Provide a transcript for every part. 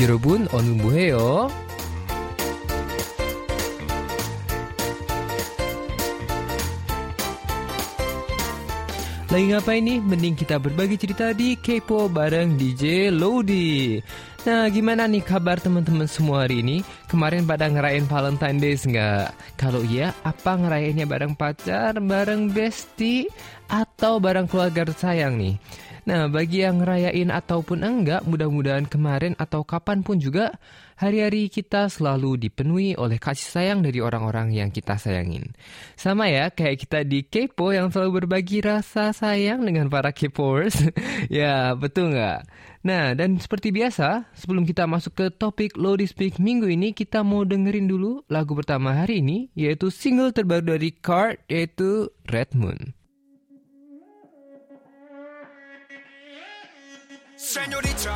여러분 어느 뭐해요? Lagi ngapain nih? Mending kita berbagi cerita di Kepo bareng DJ Lodi. Nah, gimana nih kabar teman-teman semua hari ini? Kemarin pada ngerayain Valentine Days nggak? Kalau iya, apa ngerayainnya bareng pacar, bareng bestie, atau bareng keluarga tersayang nih? Nah, bagi yang ngerayain ataupun enggak, mudah-mudahan kemarin atau kapan pun juga hari-hari kita selalu dipenuhi oleh kasih sayang dari orang-orang yang kita sayangin. Sama ya, kayak kita di Kepo yang selalu berbagi rasa sayang dengan para Kepoers. ya, betul nggak? Nah, dan seperti biasa, sebelum kita masuk ke topik Lodi Speak minggu ini, kita mau dengerin dulu lagu pertama hari ini, yaitu single terbaru dari Card, yaitu Red Moon. Señorita.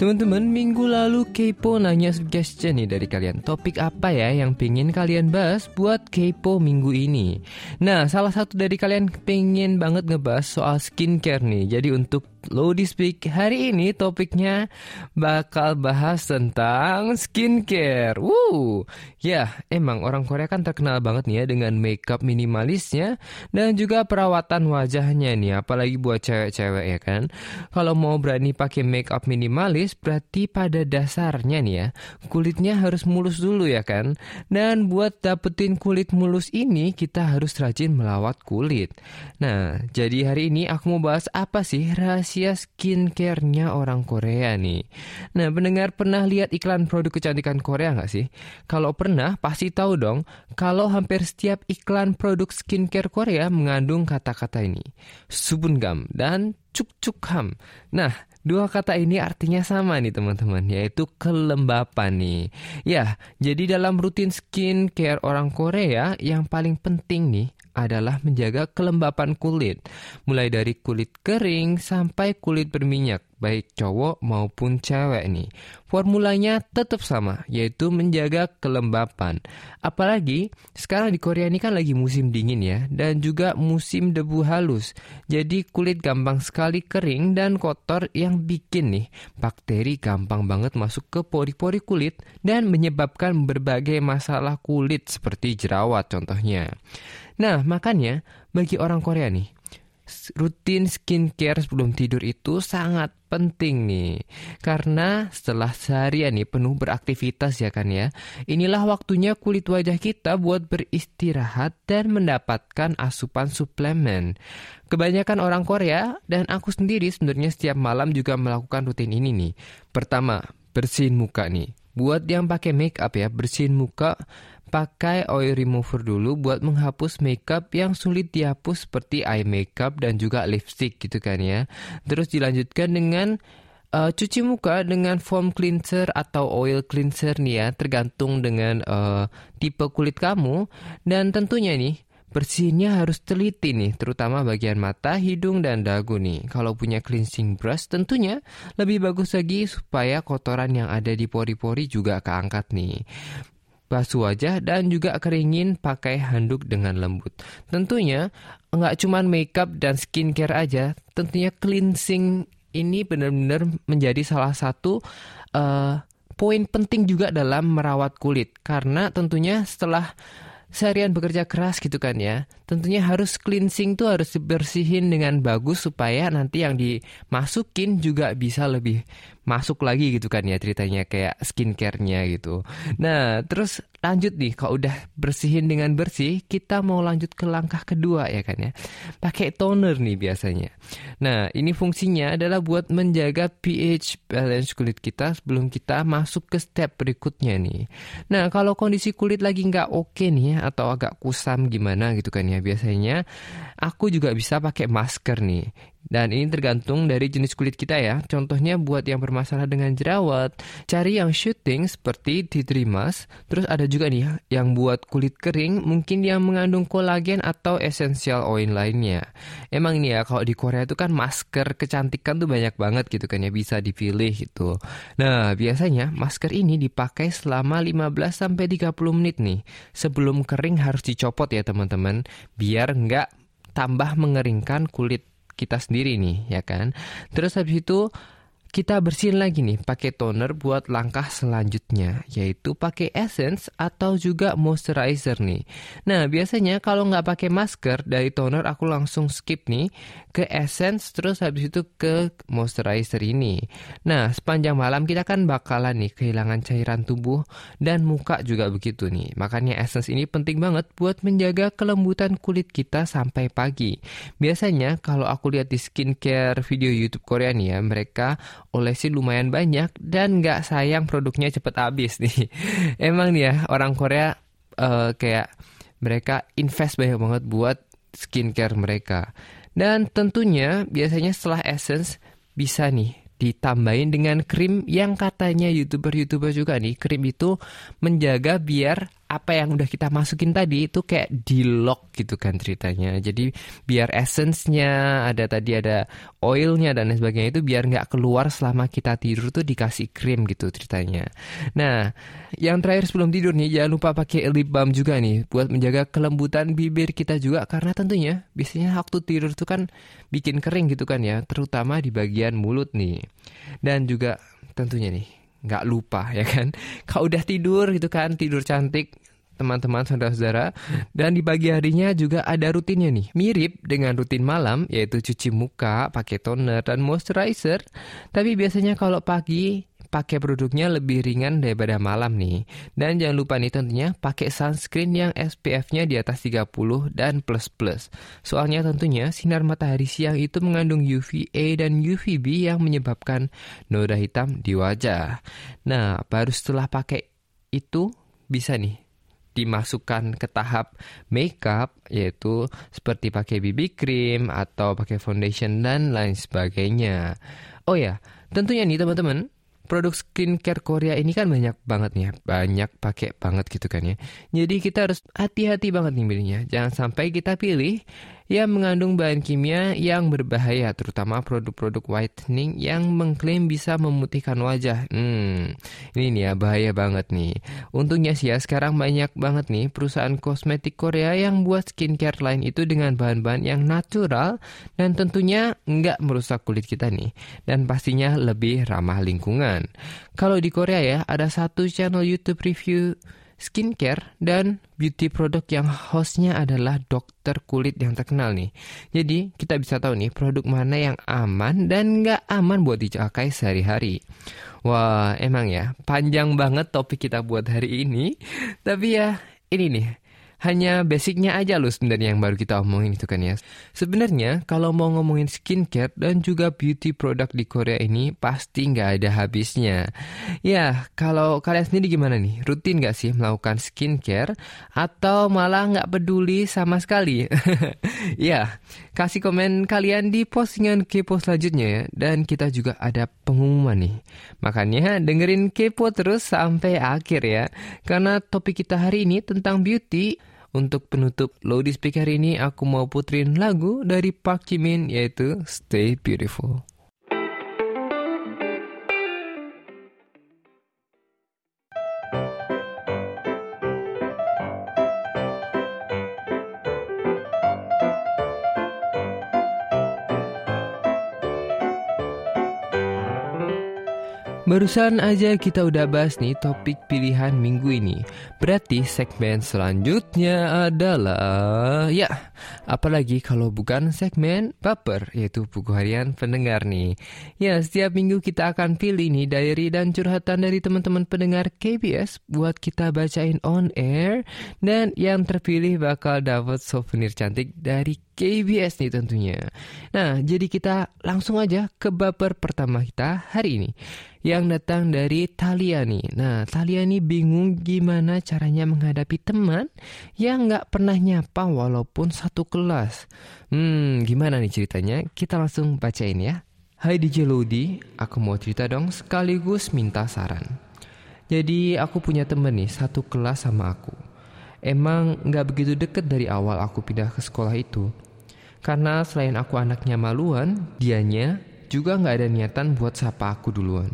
Teman-teman, minggu lalu Kepo nanya suggestion nih dari kalian. Topik apa ya yang pengen kalian bahas buat Kepo minggu ini? Nah, salah satu dari kalian pengen banget ngebahas soal skincare nih. Jadi untuk Lodi Speak hari ini topiknya bakal bahas tentang skincare. Wuh, ya emang orang Korea kan terkenal banget nih ya dengan makeup minimalisnya dan juga perawatan wajahnya nih, apalagi buat cewek-cewek ya kan. Kalau mau berani pakai makeup minimalis berarti pada dasarnya nih ya kulitnya harus mulus dulu ya kan. Dan buat dapetin kulit mulus ini kita harus rajin melawat kulit. Nah, jadi hari ini aku mau bahas apa sih rahasia rahasia skincare-nya orang Korea nih. Nah, pendengar pernah lihat iklan produk kecantikan Korea nggak sih? Kalau pernah, pasti tahu dong kalau hampir setiap iklan produk skincare Korea mengandung kata-kata ini. Subungam dan cukcukham. Nah, Dua kata ini artinya sama nih teman-teman, yaitu kelembapan nih. Ya, jadi dalam rutin skincare orang Korea yang paling penting nih adalah menjaga kelembapan kulit, mulai dari kulit kering sampai kulit berminyak, baik cowok maupun cewek nih. Formulanya tetap sama, yaitu menjaga kelembapan. Apalagi sekarang di Korea ini kan lagi musim dingin ya, dan juga musim debu halus. Jadi kulit gampang sekali kering dan kotor yang bikin nih bakteri gampang banget masuk ke pori-pori kulit dan menyebabkan berbagai masalah kulit seperti jerawat contohnya. Nah, makanya bagi orang Korea nih, rutin skincare sebelum tidur itu sangat penting nih. Karena setelah seharian nih penuh beraktivitas ya kan ya. Inilah waktunya kulit wajah kita buat beristirahat dan mendapatkan asupan suplemen. Kebanyakan orang Korea dan aku sendiri sebenarnya setiap malam juga melakukan rutin ini nih. Pertama, bersihin muka nih. Buat yang pakai make up ya, bersihin muka pakai oil remover dulu buat menghapus makeup yang sulit dihapus seperti eye makeup dan juga lipstick gitu kan ya. Terus dilanjutkan dengan uh, cuci muka dengan foam cleanser atau oil cleanser nih ya, tergantung dengan uh, tipe kulit kamu dan tentunya nih Bersihinnya harus teliti nih, terutama bagian mata, hidung, dan dagu nih. Kalau punya cleansing brush tentunya lebih bagus lagi supaya kotoran yang ada di pori-pori juga keangkat nih basuh wajah dan juga keringin pakai handuk dengan lembut. Tentunya nggak cuma makeup dan skincare aja, tentunya cleansing ini benar-benar menjadi salah satu uh, poin penting juga dalam merawat kulit karena tentunya setelah seharian bekerja keras gitu kan ya tentunya harus cleansing tuh harus dibersihin dengan bagus supaya nanti yang dimasukin juga bisa lebih masuk lagi gitu kan ya ceritanya kayak skincare-nya gitu. Nah, terus lanjut nih kalau udah bersihin dengan bersih, kita mau lanjut ke langkah kedua ya kan ya. Pakai toner nih biasanya. Nah, ini fungsinya adalah buat menjaga pH balance kulit kita sebelum kita masuk ke step berikutnya nih. Nah, kalau kondisi kulit lagi nggak oke nih ya, atau agak kusam gimana gitu kan ya biasanya aku juga bisa pakai masker nih dan ini tergantung dari jenis kulit kita ya. Contohnya buat yang bermasalah dengan jerawat, cari yang shooting seperti mask. Terus ada juga nih yang buat kulit kering, mungkin yang mengandung kolagen atau essential oil lainnya. Emang ini ya kalau di Korea itu kan masker kecantikan tuh banyak banget gitu kan ya bisa dipilih gitu. Nah, biasanya masker ini dipakai selama 15 sampai 30 menit nih. Sebelum kering harus dicopot ya teman-teman biar nggak tambah mengeringkan kulit kita sendiri nih, ya kan? Terus habis itu kita bersihin lagi nih pakai toner buat langkah selanjutnya yaitu pakai essence atau juga moisturizer nih. Nah biasanya kalau nggak pakai masker dari toner aku langsung skip nih ke essence terus habis itu ke moisturizer ini. Nah sepanjang malam kita kan bakalan nih kehilangan cairan tubuh dan muka juga begitu nih. Makanya essence ini penting banget buat menjaga kelembutan kulit kita sampai pagi. Biasanya kalau aku lihat di skincare video YouTube Korea nih ya mereka olesi lumayan banyak dan nggak sayang produknya cepet habis nih. Emang nih ya orang Korea uh, kayak mereka invest banyak banget buat skincare mereka. Dan tentunya biasanya setelah essence bisa nih ditambahin dengan krim yang katanya youtuber-youtuber juga nih krim itu menjaga biar apa yang udah kita masukin tadi itu kayak di lock gitu kan ceritanya. Jadi biar essence-nya ada tadi ada oilnya dan lain sebagainya itu biar nggak keluar selama kita tidur tuh dikasih krim gitu ceritanya. Nah, yang terakhir sebelum tidur nih jangan lupa pakai lip balm juga nih buat menjaga kelembutan bibir kita juga karena tentunya biasanya waktu tidur tuh kan bikin kering gitu kan ya, terutama di bagian mulut nih. Dan juga tentunya nih nggak lupa ya kan? Kalau udah tidur gitu kan tidur cantik teman-teman saudara-saudara. Dan di pagi harinya juga ada rutinnya nih. Mirip dengan rutin malam yaitu cuci muka pakai toner dan moisturizer. Tapi biasanya kalau pagi pakai produknya lebih ringan daripada malam nih. Dan jangan lupa nih tentunya pakai sunscreen yang SPF-nya di atas 30 dan plus-plus. Soalnya tentunya sinar matahari siang itu mengandung UVA dan UVB yang menyebabkan noda hitam di wajah. Nah, baru setelah pakai itu bisa nih dimasukkan ke tahap makeup yaitu seperti pakai BB cream atau pakai foundation dan lain sebagainya. Oh ya, tentunya nih teman-teman, produk skincare Korea ini kan banyak banget nih, ya. banyak pakai banget gitu kan ya. Jadi kita harus hati-hati banget nih milihnya. Jangan sampai kita pilih yang mengandung bahan kimia yang berbahaya, terutama produk-produk whitening yang mengklaim bisa memutihkan wajah. Hmm, ini nih ya bahaya banget nih. Untungnya sih ya sekarang banyak banget nih perusahaan kosmetik Korea yang buat skincare lain itu dengan bahan-bahan yang natural dan tentunya nggak merusak kulit kita nih. Dan pastinya lebih ramah lingkungan. Kalau di Korea ya ada satu channel YouTube review skincare dan beauty produk yang hostnya adalah dokter kulit yang terkenal nih. Jadi kita bisa tahu nih produk mana yang aman dan nggak aman buat dipakai sehari-hari. Wah emang ya panjang banget topik kita buat hari ini. Tapi ya ini nih hanya basicnya aja loh sebenarnya yang baru kita omongin itu kan ya. Sebenarnya kalau mau ngomongin skincare dan juga beauty product di Korea ini pasti nggak ada habisnya. Ya kalau kalian sendiri gimana nih? Rutin nggak sih melakukan skincare atau malah nggak peduli sama sekali? ya kasih komen kalian di postingan kepo selanjutnya ya. Dan kita juga ada pengumuman nih. Makanya dengerin kepo terus sampai akhir ya. Karena topik kita hari ini tentang beauty untuk penutup Lodi Speaker ini aku mau putrin lagu dari Park Jimin yaitu Stay Beautiful. Barusan aja kita udah bahas nih topik pilihan minggu ini. Berarti segmen selanjutnya adalah ya, apalagi kalau bukan segmen baper yaitu buku harian pendengar nih. Ya, setiap minggu kita akan pilih nih diary dan curhatan dari teman-teman pendengar KBS buat kita bacain on air dan yang terpilih bakal dapat souvenir cantik dari KBS nih tentunya. Nah, jadi kita langsung aja ke baper pertama kita hari ini yang datang dari Talia nih. Nah, Talia nih bingung gimana caranya menghadapi teman yang nggak pernah nyapa walaupun satu kelas. Hmm, gimana nih ceritanya? Kita langsung bacain ya. Hai DJ Lodi, aku mau cerita dong sekaligus minta saran. Jadi aku punya temen nih satu kelas sama aku. Emang nggak begitu deket dari awal aku pindah ke sekolah itu. Karena selain aku anaknya maluan, dianya juga nggak ada niatan buat sapa aku duluan.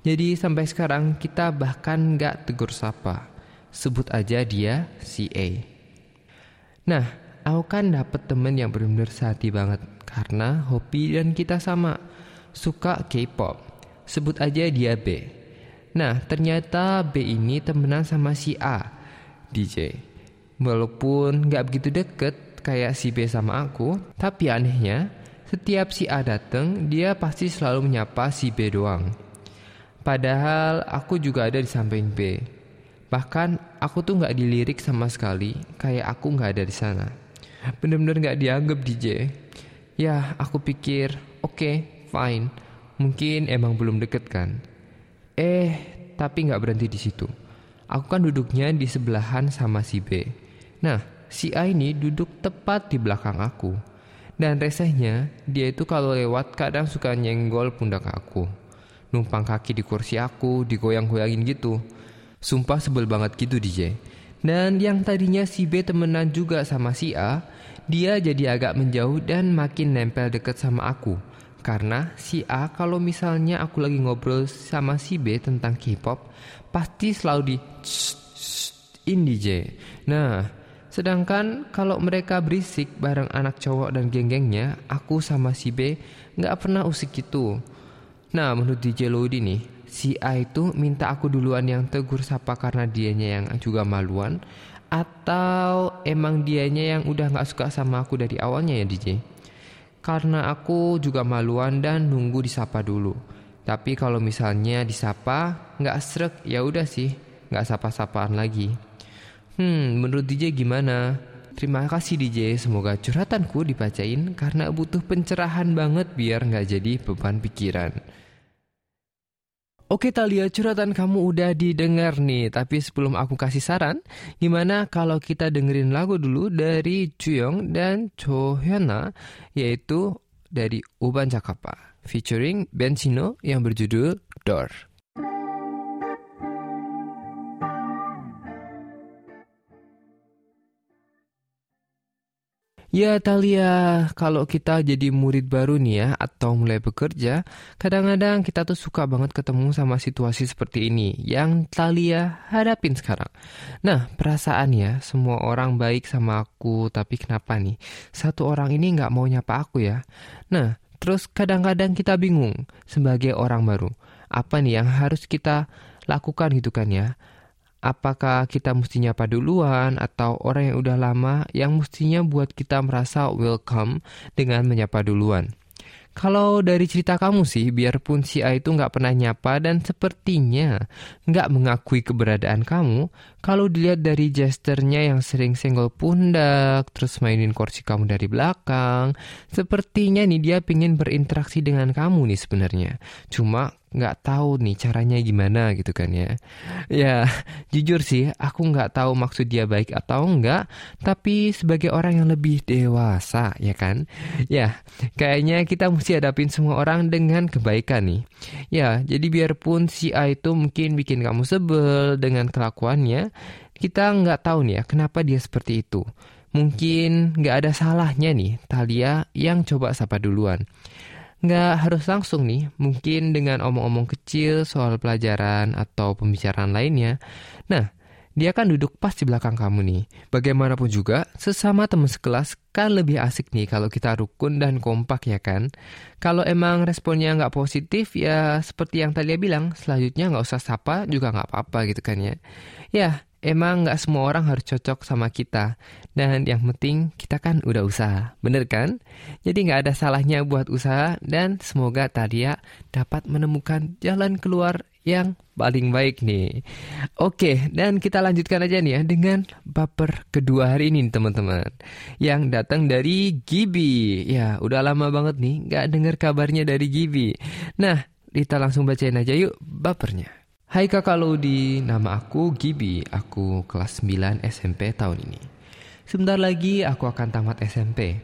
Jadi sampai sekarang kita bahkan gak tegur sapa. Sebut aja dia si A. Nah, aku kan dapet temen yang benar-benar sehati banget karena hobi dan kita sama suka K-pop. Sebut aja dia B. Nah, ternyata B ini temenan sama si A, DJ. Walaupun nggak begitu deket kayak si B sama aku, tapi anehnya setiap si A dateng, dia pasti selalu menyapa si B doang. Padahal aku juga ada di samping B. Bahkan aku tuh nggak dilirik sama sekali, kayak aku nggak ada di sana. Bener-bener nggak dianggap DJ. Ya, aku pikir, oke, okay, fine. Mungkin emang belum deket kan. Eh, tapi nggak berhenti di situ. Aku kan duduknya di sebelahan sama si B. Nah, si A ini duduk tepat di belakang aku. Dan resehnya, dia itu kalau lewat kadang suka nyenggol pundak aku. Numpang kaki di kursi aku, digoyang-goyangin gitu. Sumpah sebel banget gitu DJ. Dan yang tadinya si B temenan juga sama si A, dia jadi agak menjauh dan makin nempel deket sama aku. Karena si A kalau misalnya aku lagi ngobrol sama si B tentang K-pop, pasti selalu di in DJ. Nah, sedangkan kalau mereka berisik bareng anak cowok dan geng-gengnya, aku sama si B nggak pernah usik gitu. Nah, menurut DJ Lodi nih, si A itu minta aku duluan yang tegur sapa karena dianya yang juga maluan atau emang dianya yang udah nggak suka sama aku dari awalnya ya DJ? Karena aku juga maluan dan nunggu disapa dulu. Tapi kalau misalnya disapa nggak srek ya udah sih nggak sapa-sapaan lagi. Hmm, menurut DJ gimana? Terima kasih DJ, semoga curhatanku dibacain karena butuh pencerahan banget biar nggak jadi beban pikiran. Oke Talia, curhatan kamu udah didengar nih. Tapi sebelum aku kasih saran, gimana kalau kita dengerin lagu dulu dari Juyong dan Cho Hyuna, yaitu dari Uban Jakapa, featuring Benzino yang berjudul Door. Ya Talia, kalau kita jadi murid baru nih ya atau mulai bekerja, kadang-kadang kita tuh suka banget ketemu sama situasi seperti ini yang Talia hadapin sekarang. Nah, perasaan ya, semua orang baik sama aku, tapi kenapa nih satu orang ini nggak mau nyapa aku ya? Nah, terus kadang-kadang kita bingung sebagai orang baru, apa nih yang harus kita lakukan gitu kan ya? Apakah kita mesti nyapa duluan atau orang yang udah lama yang mestinya buat kita merasa welcome dengan menyapa duluan. Kalau dari cerita kamu sih, biarpun si A itu nggak pernah nyapa dan sepertinya nggak mengakui keberadaan kamu, kalau dilihat dari gesternya yang sering senggol pundak, terus mainin kursi kamu dari belakang, sepertinya nih dia pingin berinteraksi dengan kamu nih sebenarnya. Cuma nggak tahu nih caranya gimana gitu kan ya. Ya, jujur sih aku nggak tahu maksud dia baik atau enggak, tapi sebagai orang yang lebih dewasa ya kan. Ya, kayaknya kita mesti hadapin semua orang dengan kebaikan nih. Ya, jadi biarpun si A itu mungkin bikin kamu sebel dengan kelakuannya, kita nggak tahu nih ya kenapa dia seperti itu. Mungkin nggak ada salahnya nih Talia yang coba sapa duluan. Nggak harus langsung nih, mungkin dengan omong-omong kecil soal pelajaran atau pembicaraan lainnya. Nah, dia kan duduk pas di belakang kamu nih. Bagaimanapun juga, sesama teman sekelas kan lebih asik nih kalau kita rukun dan kompak ya kan. Kalau emang responnya nggak positif ya seperti yang tadi dia bilang, selanjutnya nggak usah sapa juga nggak apa-apa gitu kan ya. Ya, emang nggak semua orang harus cocok sama kita. Dan yang penting kita kan udah usaha, bener kan? Jadi nggak ada salahnya buat usaha dan semoga Tadia dapat menemukan jalan keluar yang paling baik nih. Oke, dan kita lanjutkan aja nih ya dengan baper kedua hari ini teman-teman. Yang datang dari Gibi. Ya, udah lama banget nih nggak dengar kabarnya dari Gibi. Nah, kita langsung bacain aja yuk bapernya. Hai kakak Lodi, nama aku Gibi, aku kelas 9 SMP tahun ini. Sebentar lagi aku akan tamat SMP.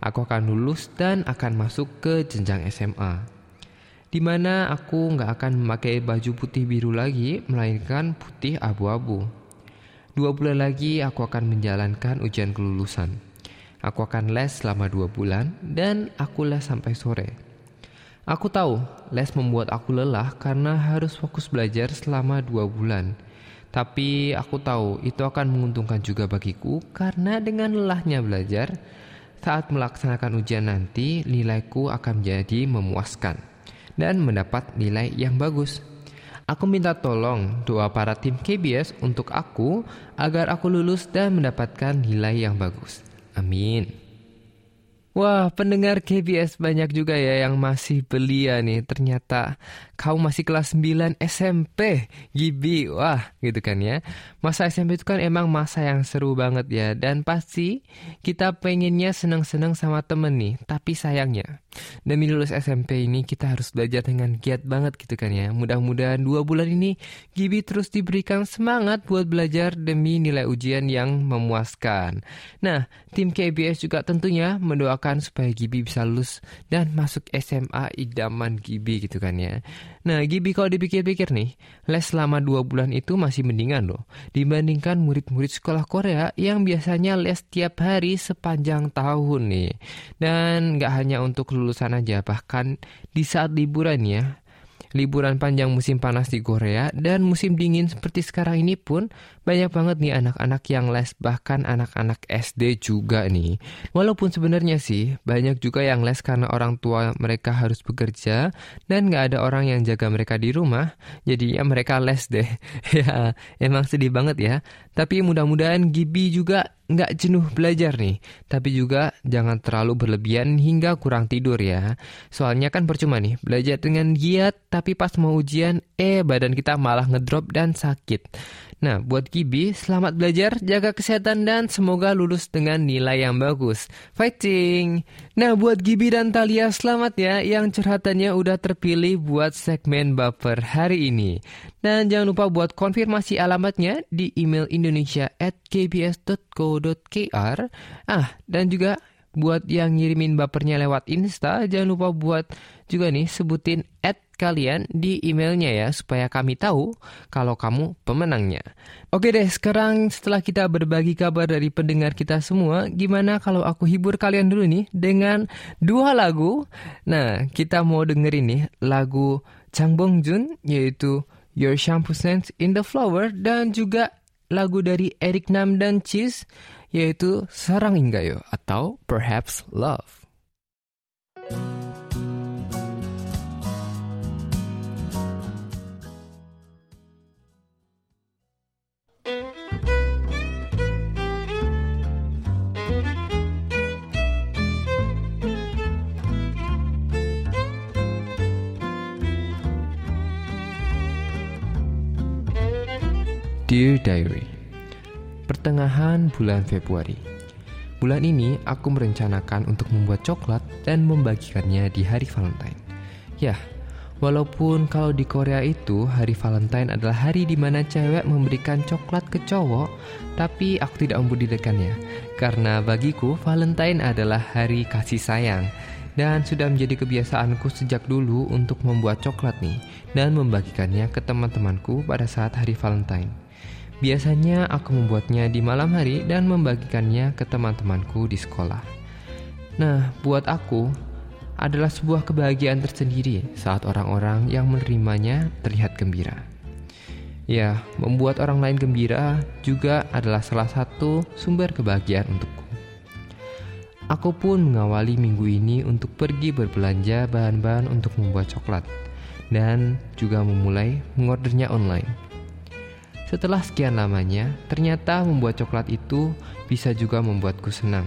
Aku akan lulus dan akan masuk ke jenjang SMA. Di mana aku nggak akan memakai baju putih biru lagi, melainkan putih abu-abu. Dua bulan lagi aku akan menjalankan ujian kelulusan. Aku akan les selama dua bulan dan aku les sampai sore. Aku tahu les membuat aku lelah karena harus fokus belajar selama dua bulan. Tapi aku tahu itu akan menguntungkan juga bagiku karena dengan lelahnya belajar, saat melaksanakan ujian nanti nilaiku akan menjadi memuaskan dan mendapat nilai yang bagus. Aku minta tolong doa para tim KBS untuk aku agar aku lulus dan mendapatkan nilai yang bagus. Amin. Wah, pendengar KBS banyak juga ya yang masih belia nih. Ternyata kau masih kelas 9 SMP, Gibi. Wah, gitu kan ya. Masa SMP itu kan emang masa yang seru banget ya. Dan pasti kita pengennya senang-senang sama temen nih. Tapi sayangnya, demi lulus SMP ini kita harus belajar dengan giat banget gitu kan ya. Mudah-mudahan dua bulan ini Gibi terus diberikan semangat buat belajar demi nilai ujian yang memuaskan. Nah, tim KBS juga tentunya mendoakan doakan supaya Gibi bisa lulus dan masuk SMA idaman Gibi gitu kan ya. Nah Gibi kalau dipikir-pikir nih, les selama dua bulan itu masih mendingan loh dibandingkan murid-murid sekolah Korea yang biasanya les tiap hari sepanjang tahun nih. Dan nggak hanya untuk lulusan aja, bahkan di saat liburan ya, liburan panjang musim panas di Korea dan musim dingin seperti sekarang ini pun banyak banget nih anak-anak yang les bahkan anak-anak SD juga nih. Walaupun sebenarnya sih banyak juga yang les karena orang tua mereka harus bekerja dan nggak ada orang yang jaga mereka di rumah, jadi ya mereka les deh. ya emang sedih banget ya. Tapi mudah-mudahan Gibi juga nggak jenuh belajar nih, tapi juga jangan terlalu berlebihan hingga kurang tidur ya. Soalnya kan percuma nih, belajar dengan giat tapi pas mau ujian, eh badan kita malah ngedrop dan sakit. Nah, buat Gibi, selamat belajar, jaga kesehatan, dan semoga lulus dengan nilai yang bagus. Fighting! Nah, buat Gibi dan Talia, selamat ya yang curhatannya udah terpilih buat segmen baper hari ini. Dan jangan lupa buat konfirmasi alamatnya di email indonesia at kbs.co.kr. Ah, dan juga buat yang ngirimin bapernya lewat Insta, jangan lupa buat juga nih sebutin at kalian di emailnya ya supaya kami tahu kalau kamu pemenangnya. Oke deh, sekarang setelah kita berbagi kabar dari pendengar kita semua, gimana kalau aku hibur kalian dulu nih dengan dua lagu. Nah, kita mau dengerin nih lagu Chang Bong Jun yaitu Your Shampoo Scent in the Flower dan juga lagu dari Eric Nam dan Cheese yaitu Sarang Inggayo atau Perhaps Love. Dear Diary. Pertengahan bulan Februari. Bulan ini aku merencanakan untuk membuat coklat dan membagikannya di hari Valentine. Ya, walaupun kalau di Korea itu hari Valentine adalah hari di mana cewek memberikan coklat ke cowok Tapi aku tidak membudidakannya Karena bagiku Valentine adalah hari kasih sayang dan sudah menjadi kebiasaanku sejak dulu untuk membuat coklat nih dan membagikannya ke teman-temanku pada saat hari Valentine. Biasanya aku membuatnya di malam hari dan membagikannya ke teman-temanku di sekolah. Nah, buat aku adalah sebuah kebahagiaan tersendiri saat orang-orang yang menerimanya terlihat gembira. Ya, membuat orang lain gembira juga adalah salah satu sumber kebahagiaan untukku. Aku pun mengawali minggu ini untuk pergi berbelanja bahan-bahan untuk membuat coklat dan juga memulai mengordernya online. Setelah sekian lamanya, ternyata membuat coklat itu bisa juga membuatku senang.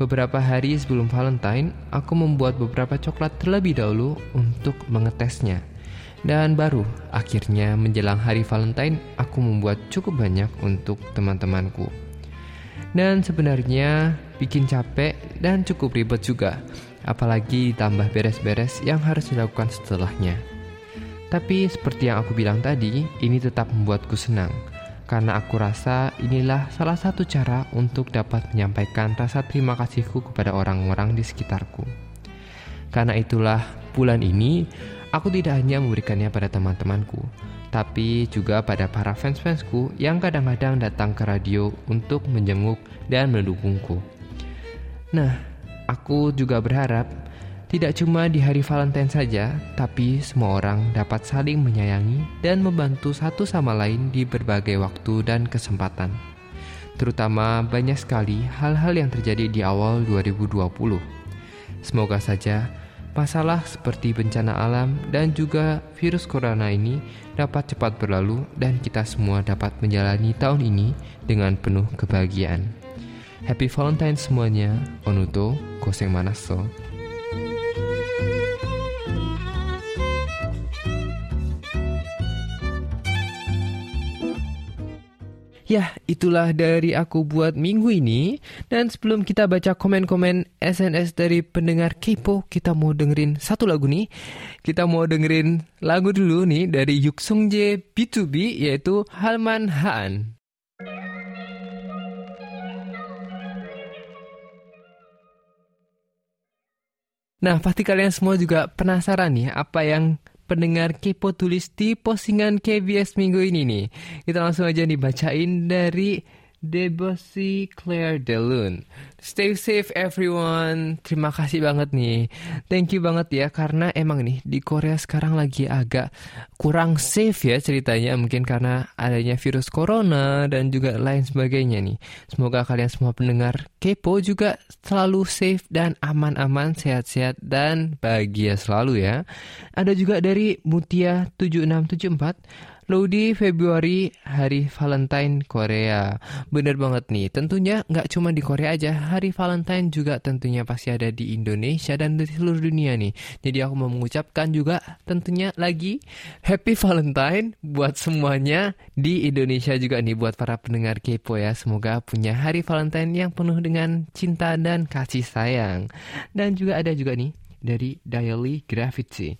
Beberapa hari sebelum Valentine, aku membuat beberapa coklat terlebih dahulu untuk mengetesnya. Dan baru akhirnya menjelang hari Valentine, aku membuat cukup banyak untuk teman-temanku. Dan sebenarnya bikin capek dan cukup ribet juga, apalagi ditambah beres-beres yang harus dilakukan setelahnya. Tapi seperti yang aku bilang tadi, ini tetap membuatku senang. Karena aku rasa inilah salah satu cara untuk dapat menyampaikan rasa terima kasihku kepada orang-orang di sekitarku. Karena itulah bulan ini aku tidak hanya memberikannya pada teman-temanku, tapi juga pada para fans-fansku yang kadang-kadang datang ke radio untuk menjenguk dan mendukungku. Nah, aku juga berharap Tidak cuma di hari Valentine saja, tapi semua orang dapat saling menyayangi dan membantu satu sama lain di berbagai waktu dan kesempatan. Terutama banyak sekali hal-hal yang terjadi di awal 2020. Semoga saja masalah seperti bencana alam dan juga virus corona ini dapat cepat berlalu dan kita semua dapat menjalani tahun ini dengan penuh kebahagiaan. Happy Valentine semuanya, Onuto Koseng Manaso. Ya, itulah dari aku buat minggu ini. Dan sebelum kita baca komen-komen SNS dari pendengar Kepo, kita mau dengerin satu lagu nih. Kita mau dengerin lagu dulu nih dari Yuksung J B2B yaitu Halman Haan. Nah, pasti kalian semua juga penasaran nih apa yang pendengar Kepo tulis di postingan KBS minggu ini nih. Kita langsung aja dibacain dari Debussy Claire Delun. Stay safe everyone. Terima kasih banget nih. Thank you banget ya karena emang nih di Korea sekarang lagi agak kurang safe ya ceritanya mungkin karena adanya virus corona dan juga lain sebagainya nih. Semoga kalian semua pendengar Kepo juga selalu safe dan aman-aman, sehat-sehat dan bahagia selalu ya. Ada juga dari Mutia 7674 Lodi Februari Hari Valentine Korea. Bener banget nih, tentunya nggak cuma di Korea aja, Hari Valentine juga tentunya pasti ada di Indonesia dan di seluruh dunia nih. Jadi aku mau mengucapkan juga tentunya lagi Happy Valentine buat semuanya di Indonesia juga nih buat para pendengar Kepo ya. Semoga punya Hari Valentine yang penuh dengan cinta dan kasih sayang. Dan juga ada juga nih dari Daily Gravity.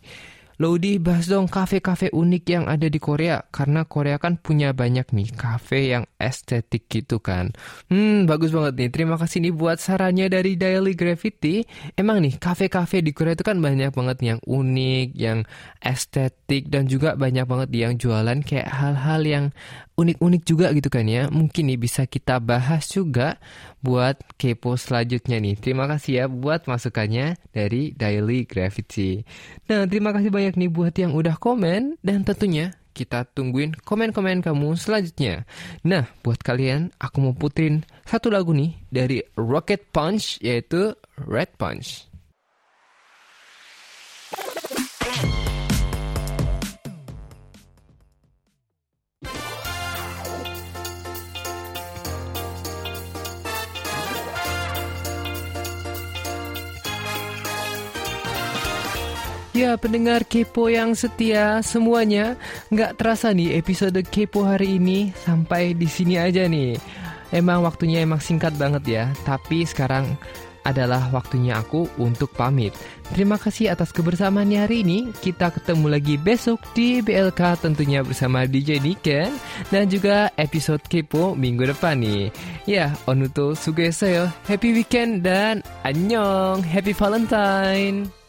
Lodi bahas dong kafe-kafe unik yang ada di Korea karena Korea kan punya banyak nih kafe yang estetik gitu kan. Hmm, bagus banget nih. Terima kasih nih buat sarannya dari Daily Gravity. Emang nih kafe-kafe di Korea itu kan banyak banget yang unik, yang estetik dan juga banyak banget yang jualan kayak hal-hal yang unik-unik juga gitu kan ya. Mungkin nih bisa kita bahas juga buat kepo selanjutnya nih. Terima kasih ya buat masukannya dari Daily Gravity. Nah, terima kasih banyak nih buat yang udah komen dan tentunya kita tungguin komen-komen kamu selanjutnya. Nah, buat kalian aku mau puterin satu lagu nih dari Rocket Punch yaitu Red Punch. Ya pendengar Kepo yang setia semuanya Nggak terasa nih episode Kepo hari ini sampai di sini aja nih. Emang waktunya emang singkat banget ya Tapi sekarang adalah waktunya aku untuk pamit. Terima kasih atas kebersamaannya hari ini. Kita ketemu lagi besok di BLK tentunya bersama DJ Niken Dan juga episode Kepo minggu depan nih. Ya, onuto sugeseo Happy weekend dan annyeong. Happy Valentine